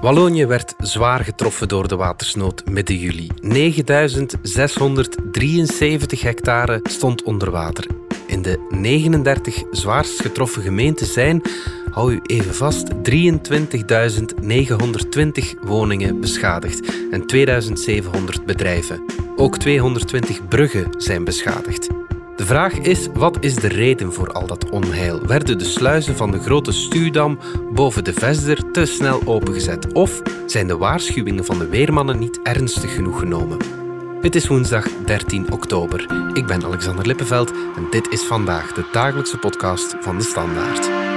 Wallonië werd zwaar getroffen door de watersnood midden juli. 9673 hectare stond onder water. In de 39 zwaarst getroffen gemeenten zijn, hou u even vast, 23.920 woningen beschadigd en 2700 bedrijven. Ook 220 bruggen zijn beschadigd. De vraag is, wat is de reden voor al dat onheil? Werden de sluizen van de grote stuwdam boven de Vesder te snel opengezet? Of zijn de waarschuwingen van de weermannen niet ernstig genoeg genomen? Het is woensdag 13 oktober. Ik ben Alexander Lippenveld en dit is vandaag de dagelijkse podcast van de Standaard.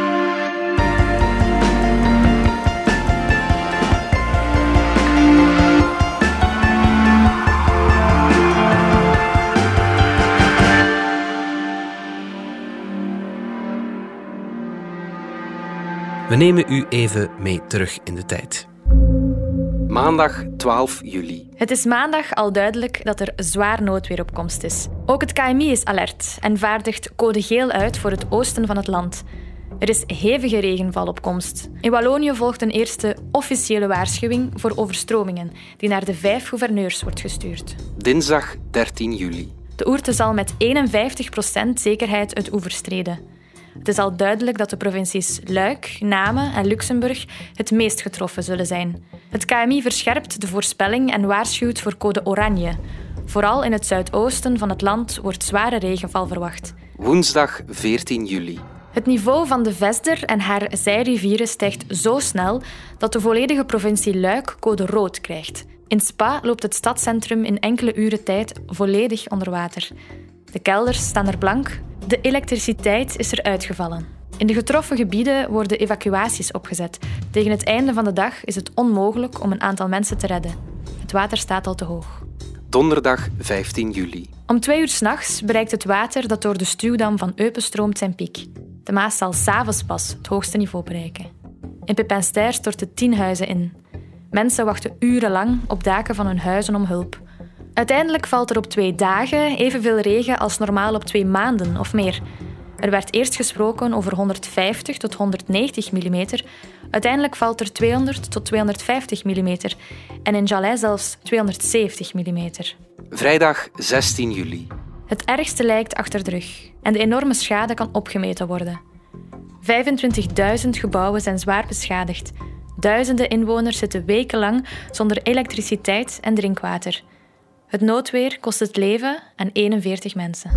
We nemen u even mee terug in de tijd. Maandag 12 juli. Het is maandag al duidelijk dat er zwaar noodweer op komst is. Ook het KMI is alert en vaardigt code geel uit voor het oosten van het land. Er is hevige regenval op komst. In Wallonië volgt een eerste officiële waarschuwing voor overstromingen, die naar de vijf gouverneurs wordt gestuurd. Dinsdag 13 juli. De Oerte zal met 51% zekerheid het oever streden. Het is al duidelijk dat de provincies Luik, Namen en Luxemburg het meest getroffen zullen zijn. Het KMI verscherpt de voorspelling en waarschuwt voor code oranje. Vooral in het zuidoosten van het land wordt zware regenval verwacht. Woensdag 14 juli. Het niveau van de Vesder en haar zijrivieren stijgt zo snel dat de volledige provincie Luik code rood krijgt. In Spa loopt het stadscentrum in enkele uren tijd volledig onder water. De kelders staan er blank, de elektriciteit is er uitgevallen. In de getroffen gebieden worden evacuaties opgezet. Tegen het einde van de dag is het onmogelijk om een aantal mensen te redden. Het water staat al te hoog. Donderdag 15 juli. Om twee uur s'nachts bereikt het water dat door de stuwdam van Eupen stroomt zijn piek. De Maas zal s'avonds pas het hoogste niveau bereiken. In Pepinster storten tien huizen in. Mensen wachten urenlang op daken van hun huizen om hulp. Uiteindelijk valt er op twee dagen evenveel regen als normaal op twee maanden of meer. Er werd eerst gesproken over 150 tot 190 mm. Uiteindelijk valt er 200 tot 250 mm. En in Jalais zelfs 270 mm. Vrijdag 16 juli. Het ergste lijkt achter de rug en de enorme schade kan opgemeten worden. 25.000 gebouwen zijn zwaar beschadigd. Duizenden inwoners zitten wekenlang zonder elektriciteit en drinkwater. Het noodweer kost het leven aan 41 mensen.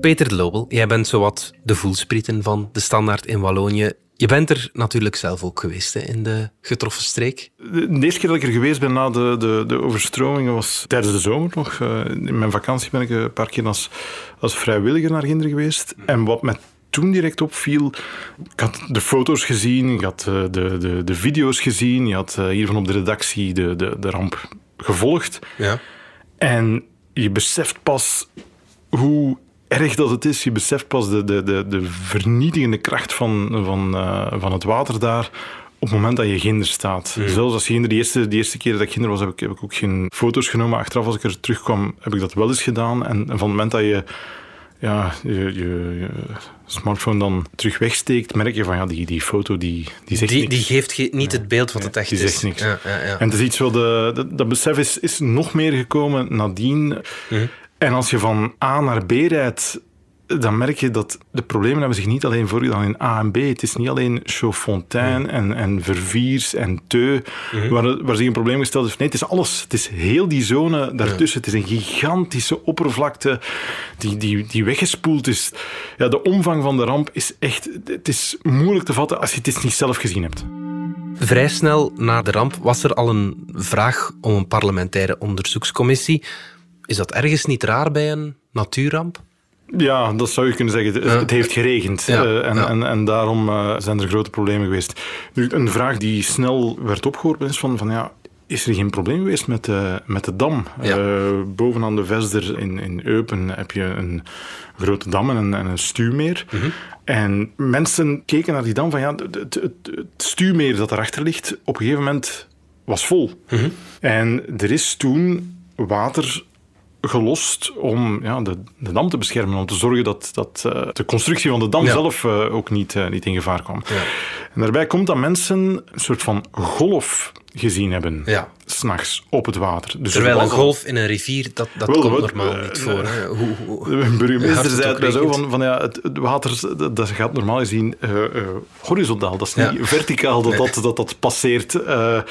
Peter de Lobel, jij bent zowat de voelsprieten van de standaard in Wallonië. Je bent er natuurlijk zelf ook geweest hè, in de getroffen streek. De eerste keer dat ik er geweest ben na de, de, de overstromingen was tijdens de zomer nog. Eh, in mijn vakantie ben ik een paar keer als, als vrijwilliger naar Ginder geweest. En wat me toen direct opviel, ik had de foto's gezien, ik had eh, de, de, de video's gezien, je had eh, hier van op de redactie de, de, de ramp gevolgd. Ja. En je beseft pas hoe erg dat het is. Je beseft pas de, de, de, de vernietigende kracht van, van, uh, van het water daar op het moment dat je ginder staat. Mm. Zelfs als ginder, die eerste, die eerste keer dat ik ginder was, heb ik, heb ik ook geen foto's genomen. Achteraf, als ik er terugkwam, heb ik dat wel eens gedaan. En, en van het moment dat je ja, je, smartphone dan terug wegsteekt, merk je van ja, die, die foto die, die zegt Die, niks. die geeft ge- niet het beeld wat het echt die is. zegt niks. Ja. En het is iets wat de, dat, dat besef is, is nog meer gekomen nadien. Mhm. En als je van A naar B rijdt, dan merk je dat de problemen hebben zich niet alleen voorgedaan in A en B. Het is niet alleen Chauffontaine Mhm. en, en Verviers en Teu waar, waar zich een probleem gesteld heeft. Nee, het is alles. Het is heel die zone daartussen. Het is een gigantische oppervlakte die, die, die weggespoeld is. Ja, de omvang van de ramp is echt... Het is moeilijk te vatten als je het niet zelf gezien hebt. Vrij snel na de ramp was er al een vraag om een parlementaire onderzoekscommissie. Is dat ergens niet raar bij een natuurramp? Ja, dat zou je kunnen zeggen. Het, Ja. het heeft geregend Ja, eh, en, ja. en, en daarom eh, zijn er grote problemen geweest. Nu, een vraag die snel werd opgeworpen is van, van ja, is er geen probleem geweest met de, met de dam? Ja. Eh, bovenaan de Vesder in, in Eupen heb je een grote dam en een, en een stuwmeer. Mhm. En mensen keken naar die dam van ja, het, het, het, het stuwmeer dat erachter ligt, op een gegeven moment was vol. Mhm. En er is toen water gelost om ja, de, de dam te beschermen, om te zorgen dat, dat eh, de constructie van de dam Ja. zelf eh, ook niet, eh, niet in gevaar kwam. Ja. En daarbij komt dat mensen een soort van golf gezien hebben. Ja. S'nachts op het water. Dus Terwijl er een golf in een rivier, dat, dat Wel, komt normaal eh, niet voor. Hè? Hoe, hoe, De burgemeester zei het zo van, van ja, het, het water dat, dat gaat normaal gezien eh, horizontaal. Dat is niet verticaal dat, dat, dat dat passeert. En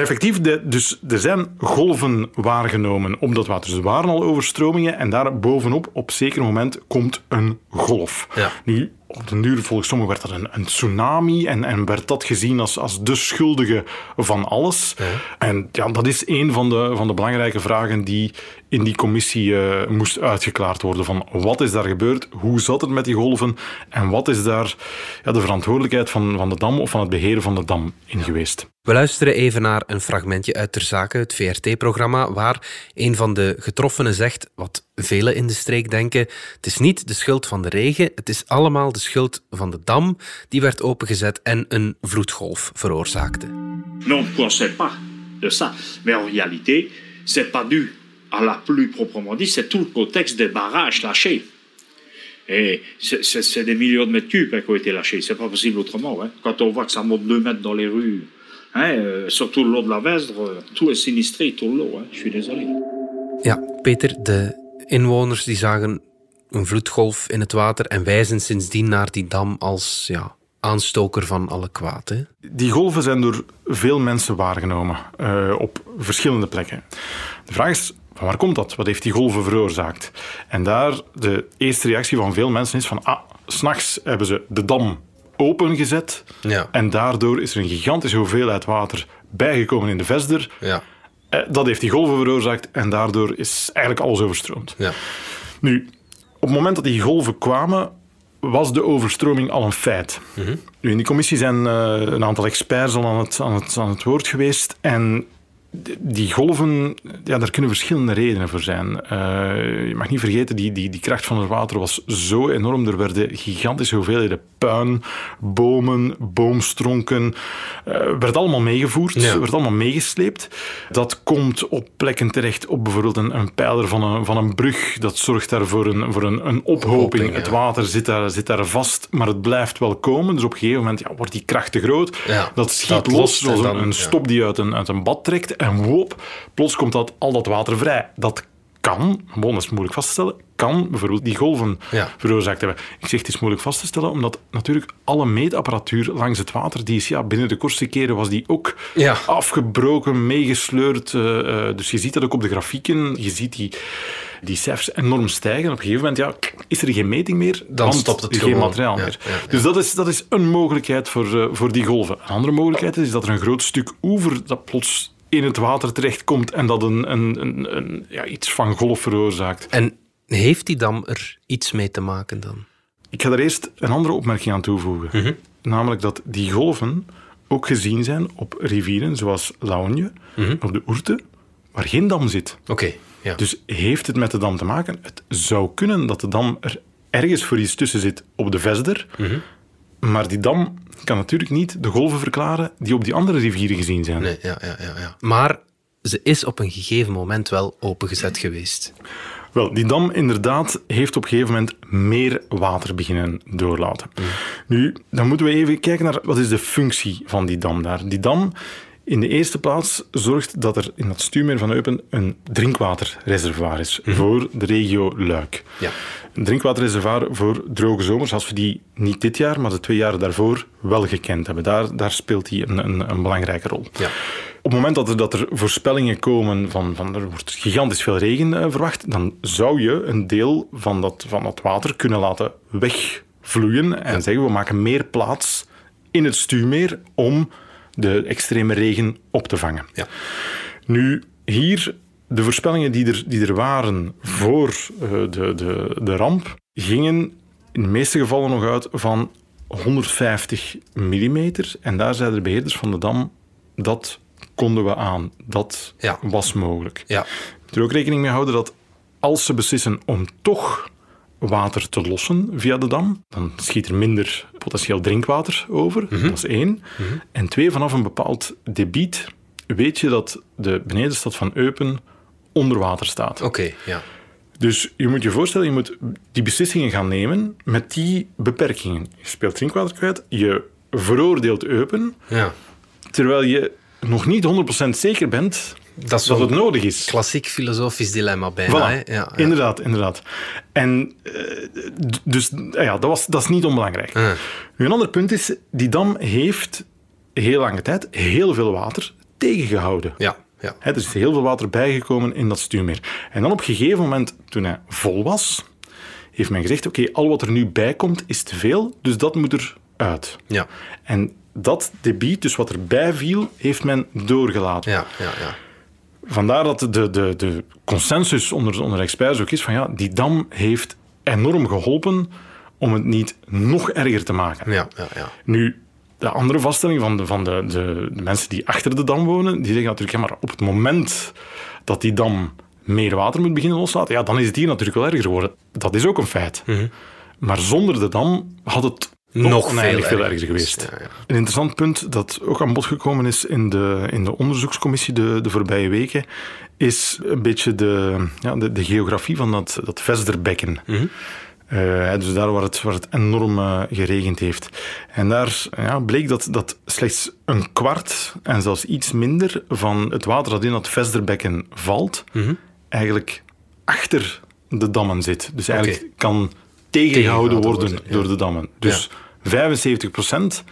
effectief, de, dus er zijn golven waargenomen op dat water. Dus er waren al overstromingen en daar bovenop op zeker moment komt een golf. Ja. Nu, op den duur, volgens sommigen, werd dat een, een tsunami en, en werd dat gezien als, als de schuldige van alles. En ja, dat is een van de, van de belangrijke vragen die in die commissie eh, moest uitgeklaard worden. Van wat is daar gebeurd? Hoe zat het met die golven? En wat is daar ja, de verantwoordelijkheid van, van de dam of van het beheren van de dam in geweest? We luisteren even naar een fragmentje uit Ter Zake, het VRT-programma, waar een van de getroffenen zegt wat velen in de streek denken. Het is niet de schuld van de regen, het is allemaal de schuld van de dam die werd opengezet en een vloedgolf veroorzaakte. Mais on ne pas de ça. Mais en réalité, c'est pas dû à la pluie proprement dit, c'est tout le contexte des barrages lâchés. Et c'est- des millions de mètres cubes hein, qui ont été lâchés. C'est pas possible autrement. hein. Quand on voit que ça monte deux mètres dans les rues, hein, euh, surtout le long de la Vesdre, euh, tout est sinistré, tout l'eau. Hein. Je suis désolé. Ja, Peter, de inwoners die zagen een vloedgolf in het water en wijzen sindsdien naar die dam als ja, aanstoker van alle kwaad. Hè? Die golven zijn door veel mensen waargenomen eh, op verschillende plekken. De vraag is, van waar komt dat? Wat heeft die golven veroorzaakt? En daar de eerste reactie van veel mensen is van, ah, s'nachts hebben ze de dam opengezet Ja. en daardoor is er een gigantische hoeveelheid water bijgekomen in de Vesder. Ja, Eh, Dat heeft die golven veroorzaakt en daardoor is eigenlijk alles overstroomd. ja. Nu, op het moment dat die golven kwamen, was de overstroming al een feit. Nu, in die commissie zijn eh, een aantal experts al aan het, aan, het, aan het woord geweest. En die golven, ja, daar kunnen verschillende redenen voor zijn. Eh, je mag niet vergeten, die, die, die kracht van het water was zo enorm. Er werden gigantische hoeveelheden puin, bomen, boomstronken. eh werd allemaal meegevoerd, Ja. werd allemaal meegesleept. Dat komt op plekken terecht, op bijvoorbeeld een, een pijler van een, van een brug. Dat zorgt daar voor een, voor een, een ophoping. Ja. Het water zit daar, zit daar vast, maar het blijft wel komen. Dus op een gegeven moment ja, wordt die kracht te groot. Ja, dat schiet dat los, zoals dan- een, een stop die uit een, uit een bad trekt. En wop, plots komt dat, al dat water vrij. Dat kan, gewoon dat is moeilijk vast te stellen, kan bijvoorbeeld die golven Ja. veroorzaakt hebben. Ik zeg het is moeilijk vast te stellen, omdat natuurlijk alle meetapparatuur langs het water, die is ja, binnen de kortste keren was die ook Ja. afgebroken, meegesleurd. eh, eh, dus je ziet dat ook op de grafieken. Je ziet die, die cijfers enorm stijgen. Op een gegeven moment ja, is er geen meting meer, Dan want stopt het geen gewoon. materiaal meer. ja. Dus dat is, dat is een mogelijkheid voor, eh, voor die golven. Een andere mogelijkheid is dat er een groot stuk oever dat plots in het water terechtkomt en dat een, een, een, een, ja, iets van golf veroorzaakt. En heeft die dam er iets mee te maken dan? Ik ga er eerst een andere opmerking aan toevoegen. Namelijk dat die golven ook gezien zijn op rivieren zoals Laonje, op de Oerte, waar geen dam zit. Oké, ja. Dus heeft het met de dam te maken? Het zou kunnen dat de dam er ergens voor iets tussen zit op de Vesder. Maar die dam kan natuurlijk niet de golven verklaren die op die andere rivieren gezien zijn. Nee, ja, ja, ja, ja. Maar ze is op een gegeven moment wel opengezet geweest. Wel, die dam inderdaad heeft op een gegeven moment meer water beginnen doorlaten. Nu, dan moeten we even kijken naar wat is de functie van die dam daar. Die dam, in de eerste plaats, zorgt dat er in dat stuurmeer van Eupen een drinkwaterreservoir is voor de regio Luik. Ja. Een drinkwaterreservoir voor droge zomers, als we die niet dit jaar, maar de twee jaren daarvoor wel gekend hebben. Daar, daar speelt die een, een, een belangrijke rol. Ja. Op het moment dat er, dat er voorspellingen komen van, van er wordt gigantisch veel regen eh, verwacht, dan zou je een deel van dat, van dat water kunnen laten wegvloeien en zeggen we maken meer plaats in het stuurmeer om de extreme regen op te vangen. Ja. Nu, hier, de voorspellingen die er, die er waren voor eh, de, de, de ramp, gingen in de meeste gevallen nog uit van 150 mm. En daar zeiden de beheerders van de dam, dat konden we aan. Dat Ja. was mogelijk. Ja. Je moet er ook rekening mee houden dat als ze beslissen om toch water te lossen via de dam, dan schiet er minder potentieel drinkwater over. Dat is één. En twee, vanaf een bepaald debiet weet je dat de benedenstad van Eupen onder water staat. Oké, ja. Dus je moet je voorstellen, je moet die beslissingen gaan nemen met die beperkingen. Je speelt drinkwater kwijt, je veroordeelt Eupen, Ja. terwijl je nog niet 100% zeker bent Dat is dat wel het nodig is. klassiek filosofisch dilemma bijna. Voilà. Hè? Ja, ja. Inderdaad, inderdaad. En eh, dus ja, dat, was, dat is niet onbelangrijk. Ah. Nu, Een ander punt is, die dam heeft heel lange tijd heel veel water tegengehouden. Ja, ja. Hè, er is heel veel water bijgekomen in dat stuwmeer. En dan op een gegeven moment, toen hij vol was, heeft men gezegd, oké, al wat er nu bij komt is te veel, dus dat moet eruit. Ja, En dat debiet, dus wat erbij viel, heeft men doorgelaten. ja, ja. ja. Vandaar dat de, de, de consensus onder, onder experts ook is van ja, die dam heeft enorm geholpen om het niet nog erger te maken. ja, ja, ja. Nu, de andere vaststelling van, de, van de, de, de mensen die achter de dam wonen, die zeggen natuurlijk, ja, maar op het moment dat die dam meer water moet beginnen loslaten, ja, dan is het hier natuurlijk wel erger geworden. Dat is ook een feit. Maar zonder de dam had het nog, veel erger geweest. Ja, ja. Een interessant punt dat ook aan bod gekomen is in de, in de onderzoekscommissie de, de voorbije weken, is een beetje de, ja, de, de geografie van dat, dat Vesderbekken. Eh, dus daar waar het, waar het enorm eh, geregend heeft. En daar ja, bleek dat, dat slechts een kwart en zelfs iets minder van het water dat in dat Vesderbekken valt, eigenlijk achter de dammen zit. Dus eigenlijk kan tegengehouden worden, worden, door de dammen. Dus 75 procent,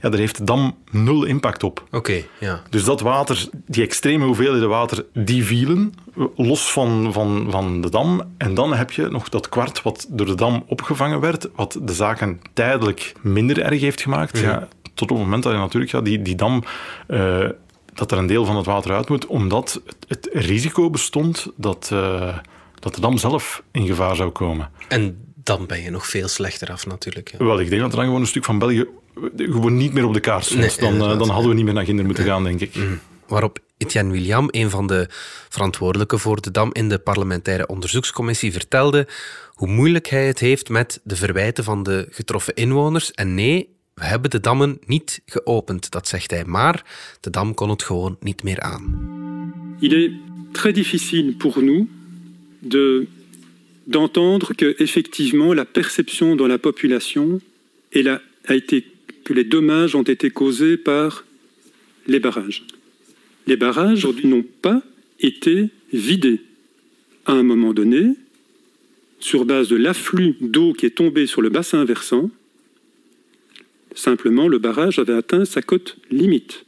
ja, daar heeft de dam nul impact op. Oké, ja. Dus dat water, die extreme hoeveelheden water, die vielen los van, van, van de dam. En dan heb je nog dat kwart wat door de dam opgevangen werd, wat de zaken tijdelijk minder erg heeft gemaakt. ja, tot op het moment dat je natuurlijk ja, die, die dam, eh, dat er een deel van het water uit moet, omdat het, het risico bestond dat, eh, dat de dam zelf in gevaar zou komen. En dan ben je nog veel slechter af natuurlijk. Ja. Wel, ik denk dat er dan gewoon een stuk van België gewoon niet meer op de kaart stond. Nee, dan, eh, dan hadden we niet meer naar Ginder moeten gaan, denk ik. Waarop Etienne William, een van de verantwoordelijken voor de dam in de parlementaire onderzoekscommissie, vertelde hoe moeilijk hij het heeft met de verwijten van de getroffen inwoners. En nee, we hebben de dammen niet geopend, dat zegt hij. Maar de dam kon het gewoon niet meer aan. Il est très difficile pour nous de d'entendre que effectivement la perception dans la population a été que les dommages ont été causés par les barrages. Les barrages n'ont pas été vidés. À un moment donné, sur base de l'afflux d'eau qui est tombé sur le bassin versant, simplement le barrage avait atteint sa cote limite.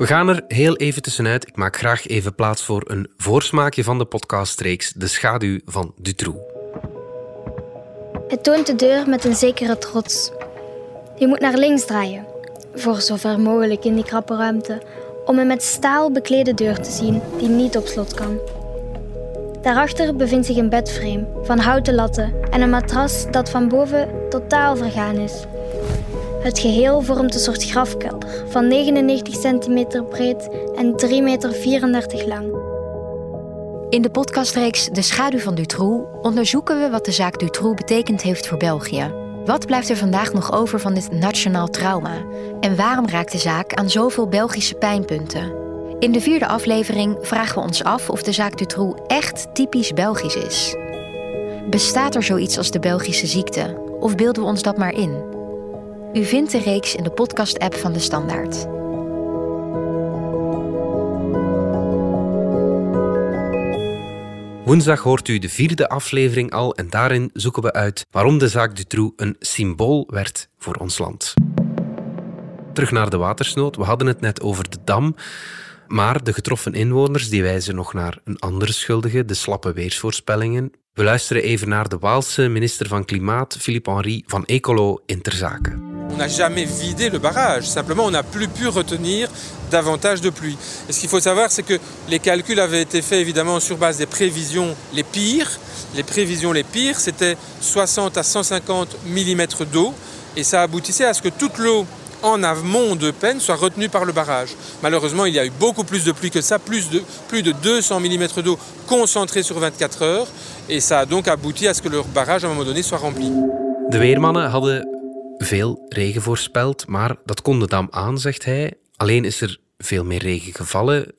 We gaan er heel even tussenuit. Ik maak graag even plaats voor een voorsmaakje van de podcastreeks De Schaduw van Dutroux. Het toont de deur met een zekere trots. Je moet naar links draaien, voor zover mogelijk in die krappe ruimte, om een met staal beklede deur te zien die niet op slot kan. Daarachter bevindt zich een bedframe van houten latten en een matras dat van boven totaal vergaan is. Het geheel vormt een soort grafkelder van 99 centimeter breed en 3,34 meter lang. In de podcastreeks De Schaduw van Dutroux onderzoeken we wat de zaak Dutroux betekend heeft voor België. Wat blijft er vandaag nog over van dit nationaal trauma? En waarom raakt de zaak aan zoveel Belgische pijnpunten? In de vierde aflevering vragen we ons af of de zaak Dutroux echt typisch Belgisch is. Bestaat er zoiets als de Belgische ziekte? Of beelden we ons dat maar in? U vindt de reeks in de podcast-app van De Standaard. Woensdag hoort u de vierde aflevering al en daarin zoeken we uit waarom de zaak Dutroux een symbool werd voor ons land. Terug naar de watersnood. We hadden het net over de dam. Maar de getroffen inwoners die wijzen nog naar een andere schuldige, de slappe weersvoorspellingen. We luisteren even naar de Waalse minister van Klimaat, Philippe Henry van Ecolo, in ter zake. On n'a jamais vidé le barrage, simplement on n'a plus pu retenir davantage de pluie. Et ce qu'il faut savoir, c'est que les calculs avaient été faits évidemment sur base des prévisions les pires. Les prévisions les pires, c'était 60 à 150 mm d'eau, et ça aboutissait à ce que toute l'eau en amont de peine soit retenue par le barrage. Malheureusement, il y a eu beaucoup plus de pluie que ça, plus de, plus de 200 mm d'eau concentrée sur 24 heures, et ça a donc abouti à ce que le barrage à un moment donné soit rempli. De weermannen hadden veel regen voorspeld, maar dat kon de dam aan, zegt hij. Alleen is er veel meer regen gevallen.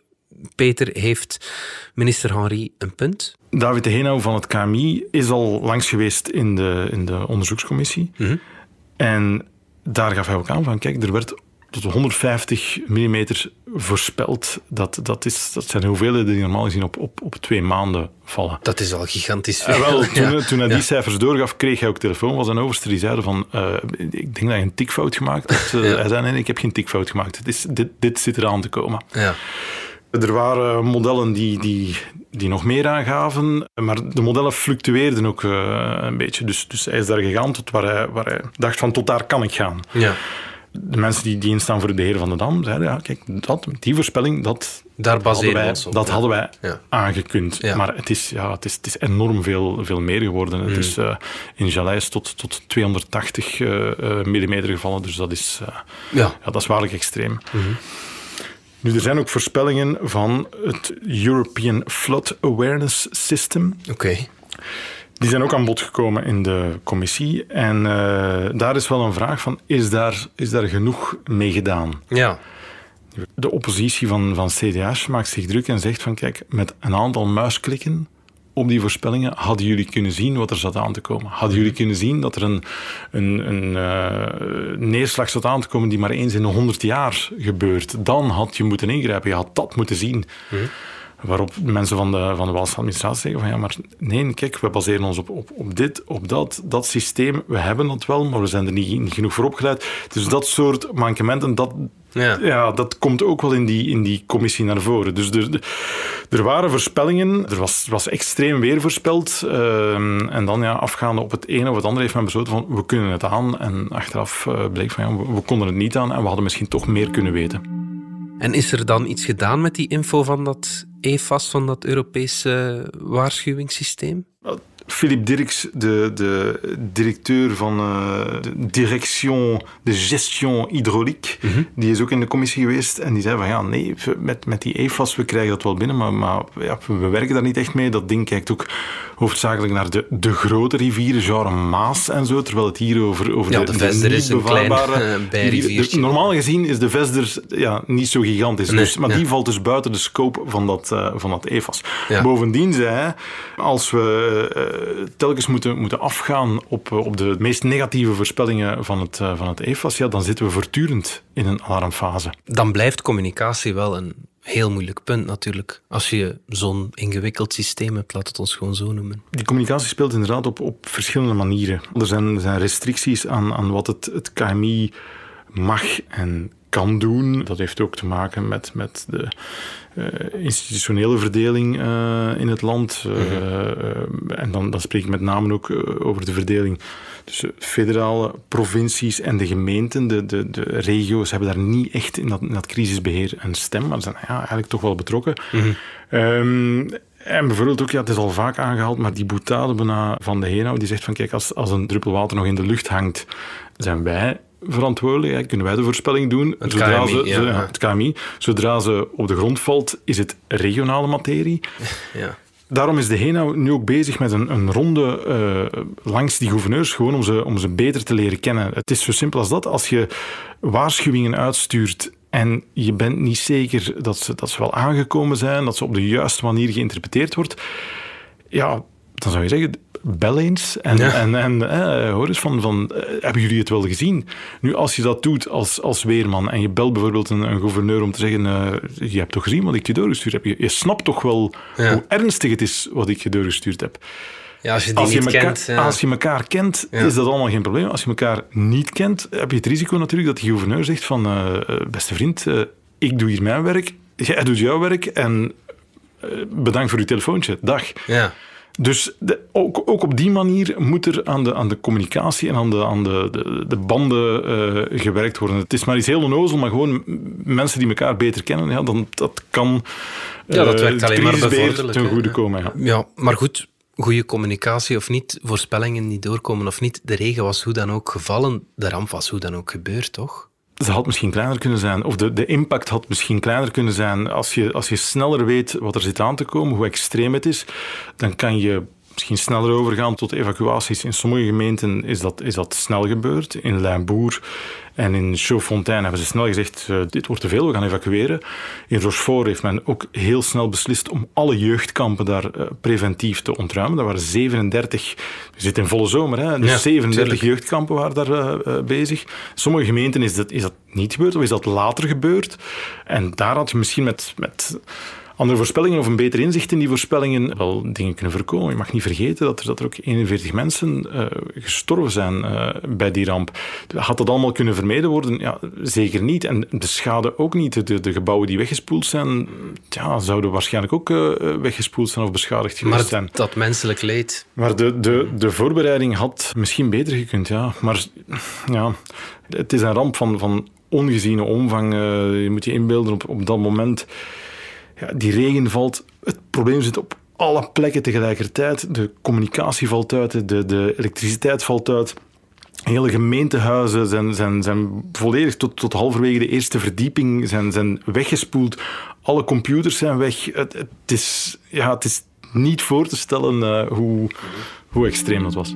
Peter, heeft minister Henry een punt? David de Henau van het KMI is al langs geweest in de, in de onderzoekscommissie. En daar gaf hij ook aan van, kijk, er werd tot 150 mm voorspeld. Dat, dat, is, dat zijn hoeveelheden die normaal gezien op, op, op twee maanden vallen. Dat is al gigantisch veel. Uh, wel, toen, toen hij die cijfers doorgaf, kreeg hij ook telefoon van zijn overste. Die zeiden van, uh, ik denk dat je een tikfout gemaakt hebt. Ja. Hij zei, nee, ik heb geen tikfout gemaakt. Het is, dit, dit zit eraan te komen. Ja. Er waren modellen die, die, die nog meer aangaven, maar de modellen fluctueerden ook uh, een beetje. Dus, dus hij is daar gegaan tot waar hij, waar hij dacht van tot daar kan ik gaan. Ja. De mensen die, die instaan voor de beheer van de dam zeiden, ja, kijk, dat, die voorspelling, dat, daar hadden wij, op, dat ja. hadden wij ja. aangekund. Ja. Maar het is, ja, het, is, het is enorm veel, veel meer geworden. Mm. Het is uh, in Jalais tot, tot 280 uh, mm gevallen, dus dat is, ja. ja. dat is waarlijk extreem. Mm -hmm. Nu, er zijn ook voorspellingen van het European Flood Awareness System. Oké. Okay. Die zijn ook aan bod gekomen in de commissie. En uh, daar is wel een vraag van, is daar, is daar genoeg mee gedaan? Ja. De oppositie van, van CDH maakt zich druk en zegt van, kijk, met een aantal muisklikken op die voorspellingen hadden jullie kunnen zien wat er zat aan te komen. Hadden jullie kunnen zien dat er een, een, een uh, neerslag zat aan te komen die maar eens in de 100 jaar gebeurt. Dan had je moeten ingrijpen. Je had dat moeten zien. Mm. Waarop mensen van de, van de Waalse administratie zeggen van ja, maar nee, kijk, we baseren ons op, op, op dit, op dat, dat systeem. We hebben dat wel, maar we zijn er niet, niet genoeg voor opgeleid. Dus dat soort mankementen, dat, ja. ja. dat komt ook wel in die, in die commissie naar voren. Dus er, er waren voorspellingen, er was, was extreem weer voorspeld. Uh, en dan ja, afgaande op het ene of het andere heeft men besloten van we kunnen het aan. En achteraf uh, bleek van ja, we, we konden het niet aan en we hadden misschien toch meer kunnen weten. En is er dan iets gedaan met die info van dat EFAS, van dat Europese waarschuwingssysteem? Philip Dirks, de, de directeur van uh, de Direction de Gestion Hydraulique, Mhm. mm -hmm. die is ook in de commissie geweest en die zei van ja, nee, met, met die EFAS, we krijgen dat wel binnen, maar, maar ja, we werken daar niet echt mee. Dat ding kijkt ook hoofdzakelijk naar de, de grote rivieren, genre Maas en zo, terwijl het hier over, over ja, de, de is een klein uh, bijriviertje. Normaal gezien is de Vesder ja, niet zo gigantisch, nee, dus, maar ja. die valt dus buiten de scope van dat, uh, van dat EFAS. Ja. Bovendien zei hij, als we telkens moeten, moeten afgaan op, op de meest negatieve voorspellingen van het, van het EFAS, ja, dan zitten we voortdurend in een alarmfase. Dan blijft communicatie wel een heel moeilijk punt natuurlijk. Als je zo'n ingewikkeld systeem hebt, laat het ons gewoon zo noemen. Die communicatie speelt inderdaad op, op verschillende manieren. Er zijn, er zijn restricties aan, aan wat het, het KMI mag en kan doen. Dat heeft ook te maken met, met de uh, institutionele verdeling uh, in het land. Uh, Mhm. en dan, dan spreek ik met name ook over de verdeling tussen federale provincies en de gemeenten. De, de, de regio's hebben daar niet echt in dat, in dat crisisbeheer een stem, maar ze zijn ja, eigenlijk toch wel betrokken. Mhm. Um, en bijvoorbeeld ook, ja, het is al vaak aangehaald, maar die boetade van de Henau, die zegt van kijk, als, als een druppel water nog in de lucht hangt, zijn wij Kunnen wij de voorspelling doen? Het zodra KMI, ze, ja. ze, het KMI. Zodra ze op de grond valt, is het regionale materie. Ja. Daarom is de HENA nu ook bezig met een, een ronde uh, langs die gouverneurs, gewoon om ze, om ze beter te leren kennen. Het is zo simpel als dat. Als je waarschuwingen uitstuurt en je bent niet zeker dat ze, dat ze wel aangekomen zijn, dat ze op de juiste manier geïnterpreteerd wordt, ja, dan zou je zeggen, bel eens en, Ja. en, en eh, hoor eens van, van eh, hebben jullie het wel gezien? Nu, als je dat doet als, als weerman en je belt bijvoorbeeld een, een gouverneur om te zeggen, eh, je hebt toch gezien wat ik je doorgestuurd heb? Je, je snapt toch wel Ja. hoe ernstig het is wat ik je doorgestuurd heb? ja, als je die Als je, niet elkaar, kent... Ja. als je elkaar kent, is dat allemaal geen probleem. Als je elkaar niet kent, heb je het risico natuurlijk dat die gouverneur zegt van, eh, beste vriend, ik doe hier mijn werk, jij doet jouw werk en bedankt voor uw telefoontje. Dag. Ja. Dus de, ook, ook op die manier moet er aan de, aan de communicatie en aan de, aan de, de, de banden eh, gewerkt worden. Het is maar iets heel onnozel, maar gewoon mensen die elkaar beter kennen, ja, dan, dat kan Ja, dat eh, werkt alleen maar bevorderlijk, ten goede komen. Ja. Ja, maar goed, goede communicatie of niet, voorspellingen niet doorkomen of niet, de regen was hoe dan ook gevallen, de ramp was hoe dan ook gebeurd, toch? Ze had misschien kleiner kunnen zijn, of de, de impact had misschien kleiner kunnen zijn. Als je, als je sneller weet wat er zit aan te komen, hoe extreem het is, dan kan je misschien sneller overgaan tot evacuaties. In sommige gemeenten is dat, is dat snel gebeurd. In Limbourg en in Chaudfontaine hebben ze snel gezegd, uh, dit wordt te veel, we gaan evacueren. In Rochefort heeft men ook heel snel beslist om alle jeugdkampen daar uh, preventief te ontruimen. Dat waren 37, we zitten in volle zomer, hè, dus Ja, 37 tuurlijk. jeugdkampen waren daar uh, uh, bezig. Sommige gemeenten is dat, is dat niet gebeurd of is dat later gebeurd. En daar had je misschien met... met andere voorspellingen of een beter inzicht in die voorspellingen wel dingen kunnen voorkomen. Je mag niet vergeten dat er, dat er ook 41 mensen uh, gestorven zijn uh, bij die ramp. Had dat allemaal kunnen vermeden worden? Ja, zeker niet. En de schade ook niet. De, de gebouwen die weggespoeld zijn, ja, zouden waarschijnlijk ook uh, weggespoeld zijn of beschadigd geweest Maar zijn. dat menselijk leed. Maar de, de, de voorbereiding had misschien beter gekund, ja. Maar ja, het is een ramp van, van ongeziene omvang. je moet je inbeelden op, op dat moment die regen valt. Het probleem zit op alle plekken tegelijkertijd. De communicatie valt uit, de, de elektriciteit valt uit. Hele gemeentehuizen zijn, zijn, zijn volledig tot, tot halverwege de eerste verdieping zijn, zijn weggespoeld. Alle computers zijn weg. Het, het, is, ja, het is niet voor te stellen uh, hoe, hoe extreem dat was.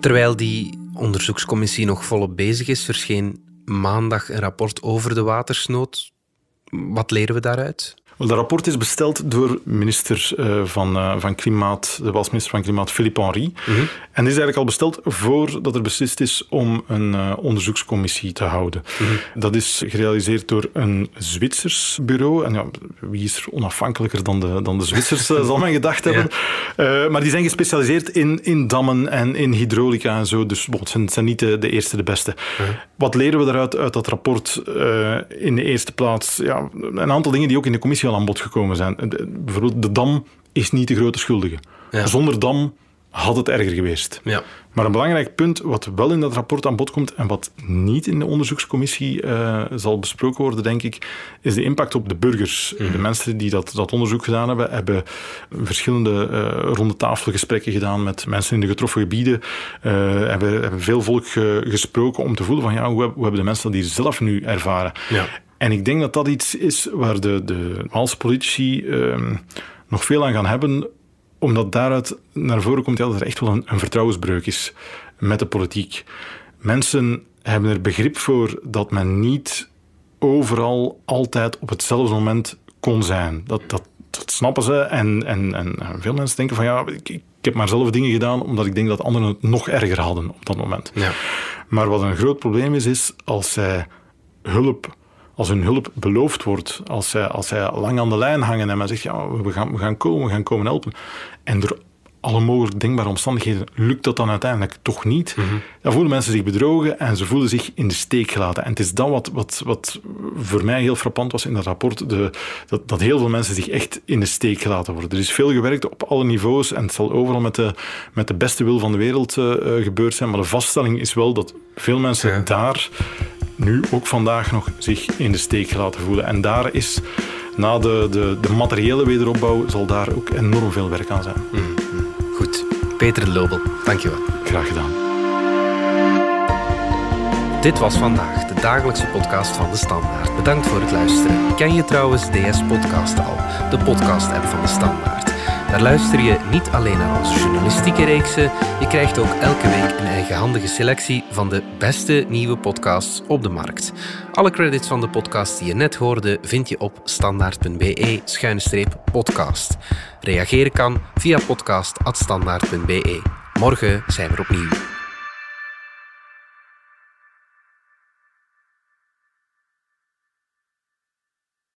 Terwijl die onderzoekscommissie nog volop bezig is, verscheen maandag een rapport over de watersnood. Wat leren we daaruit? Wel, dat rapport is besteld door minister uh, van, uh, van Klimaat, de was minister van Klimaat, Philippe Henry. Mm -hmm. En die is eigenlijk al besteld voordat er beslist is om een uh, onderzoekscommissie te houden. Mm -hmm. Dat is gerealiseerd door een Zwitsers bureau. En ja, wie is er onafhankelijker dan de, dan de Zwitsers, zal men gedacht hebben. Ja. maar die zijn gespecialiseerd in, in dammen en in hydraulica en zo. Dus het zijn, zijn niet de, de, eerste, de beste. Mm -hmm. Wat leren we daaruit uit dat rapport? in de eerste plaats ja, een aantal dingen die ook in de commissie aan bod gekomen zijn. Bijvoorbeeld, de dam is niet de grote schuldige. Ja. Zonder dam had het erger geweest. Ja. Maar een belangrijk punt, wat wel in dat rapport aan bod komt en wat niet in de onderzoekscommissie uh, zal besproken worden, denk ik, is de impact op de burgers. Mm. De mensen die dat, dat onderzoek gedaan hebben, hebben verschillende uh, ronde tafelgesprekken gedaan met mensen in de getroffen gebieden, uh, hebben, hebben veel volk gesproken om te voelen van ja, hoe, hoe hebben de mensen dat hier zelf nu ervaren. Ja. En ik denk dat dat iets is waar de, de Waalse politici uh, nog veel aan gaan hebben, omdat daaruit naar voren komt ja, dat er echt wel een, een, vertrouwensbreuk is met de politiek. Mensen hebben er begrip voor dat men niet overal altijd op hetzelfde moment kon zijn. Dat, dat, dat snappen ze en, en, en veel mensen denken van ja, ik, ik heb maar zelf dingen gedaan omdat ik denk dat anderen het nog erger hadden op dat moment. Ja. Maar wat een groot probleem is, is als zij hulp als hun hulp beloofd wordt, als zij, als zij lang aan de lijn hangen en men zegt, ja, we gaan, we gaan komen, we gaan komen helpen. En door alle mogelijke denkbare omstandigheden lukt dat dan uiteindelijk toch niet. Mhm. Mm -hmm. Dan voelen mensen zich bedrogen en ze voelen zich in de steek gelaten. En het is dat wat, wat, wat voor mij heel frappant was in dat rapport, de, dat, dat heel veel mensen zich echt in de steek gelaten worden. Er is veel gewerkt op alle niveaus en het zal overal met de, met de beste wil van de wereld uh, gebeurd zijn, maar de vaststelling is wel dat veel mensen ja. daar nu ook vandaag nog zich in de steek gelaten voelen. En daar is, na de, de, de materiële wederopbouw, zal daar ook enorm veel werk aan zijn. Mm. Goed. Peter Lobel, dankjewel. Graag gedaan. Dit was vandaag de dagelijkse podcast van De Standaard. Bedankt voor het luisteren. Ken je trouwens DS Podcast al, de podcast-app van De Standaard? Daar luister je niet alleen naar onze journalistieke reeksen, je krijgt ook elke week een eigenhandige selectie van de beste nieuwe podcasts op de markt. Alle credits van de podcast die je net hoorde vind je op standaard.be-podcast. Reageren kan via podcast.standaard.be. Morgen zijn we opnieuw.